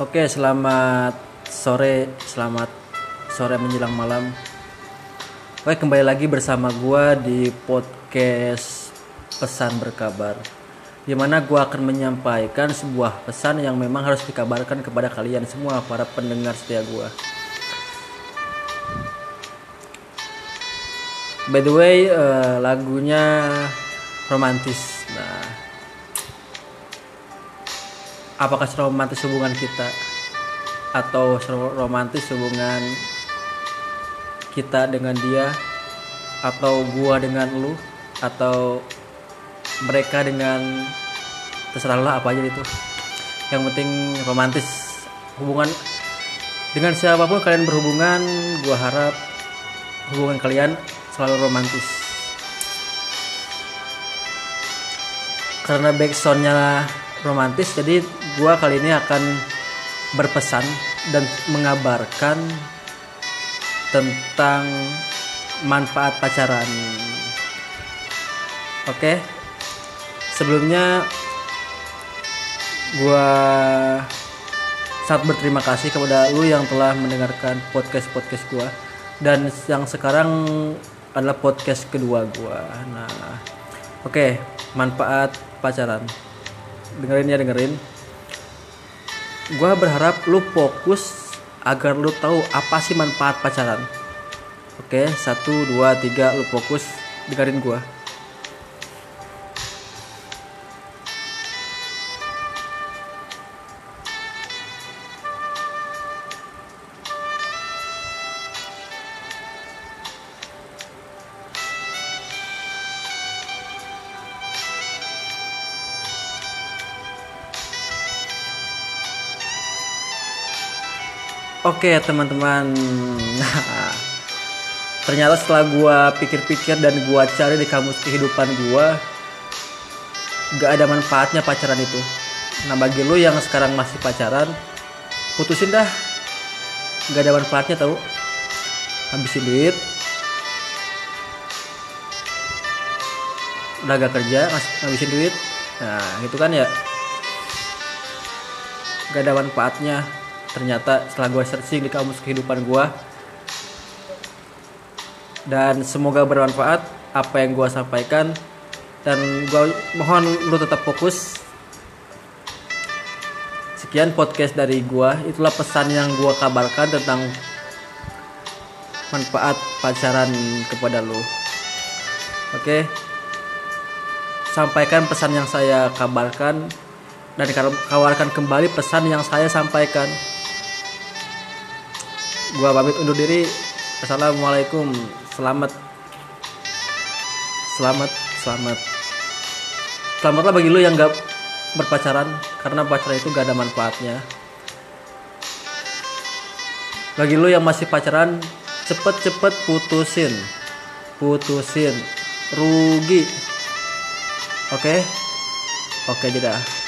Oke, selamat sore, selamat sore menjelang malam. Oke, kembali lagi bersama gua di podcast Pesan Berkabar. Di mana gua akan menyampaikan sebuah pesan yang memang harus dikabarkan kepada kalian semua para pendengar setia gua. By the way, eh, lagunya romantis. Nah, apakah romantis hubungan kita? Atau romantis hubungan kita dengan dia? Atau gua dengan lu? Atau mereka dengan terserah lah apa aja itu. Yang penting romantis hubungan. Dengan siapa pun kalian berhubungan gua harap hubungan kalian selalu romantis. Karena backsoundnya romantis jadi gua kali ini akan berpesan dan mengabarkan tentang manfaat pacaran. Oke? Sebelumnya gua sangat berterima kasih kepada lu yang telah mendengarkan podcast podcast gua. Dan yang sekarang adalah podcast kedua gua. Nah oke manfaat pacaran dengerin ya dengerin. Gue berharap lu fokus agar lu tahu apa sih manfaat pacaran. Oke satu dua tiga lu fokus. Dengerin gue Oke teman-teman. Nah Ternyata setelah gue pikir-pikir dan gue cari di kamus kehidupan gue Gak ada manfaatnya pacaran itu. Nah bagi lu yang sekarang masih pacaran Putusin dah. Gak ada manfaatnya tau. Habisin duit. Udah gak kerja ngabisin duit. Nah gitu kan ya. Gak ada manfaatnya ternyata setelah gue searching di kamus kehidupan gue dan semoga bermanfaat apa yang gue sampaikan dan gue mohon lu tetap fokus. Sekian podcast dari gue itulah pesan yang gue kabarkan tentang manfaat pacaran kepada lu. Oke? Sampaikan pesan yang saya kabarkan dan kabarkan kembali pesan yang saya sampaikan gua pamit undur diri. Assalamualaikum. Selamat. Selamat selamat. Selamatlah bagi lu yang gak berpacaran karena pacaran itu gak ada manfaatnya. Bagi lu yang masih pacaran cepet-cepet putusin. Putusin. Rugi. Oke? Okay? oke okay, jeda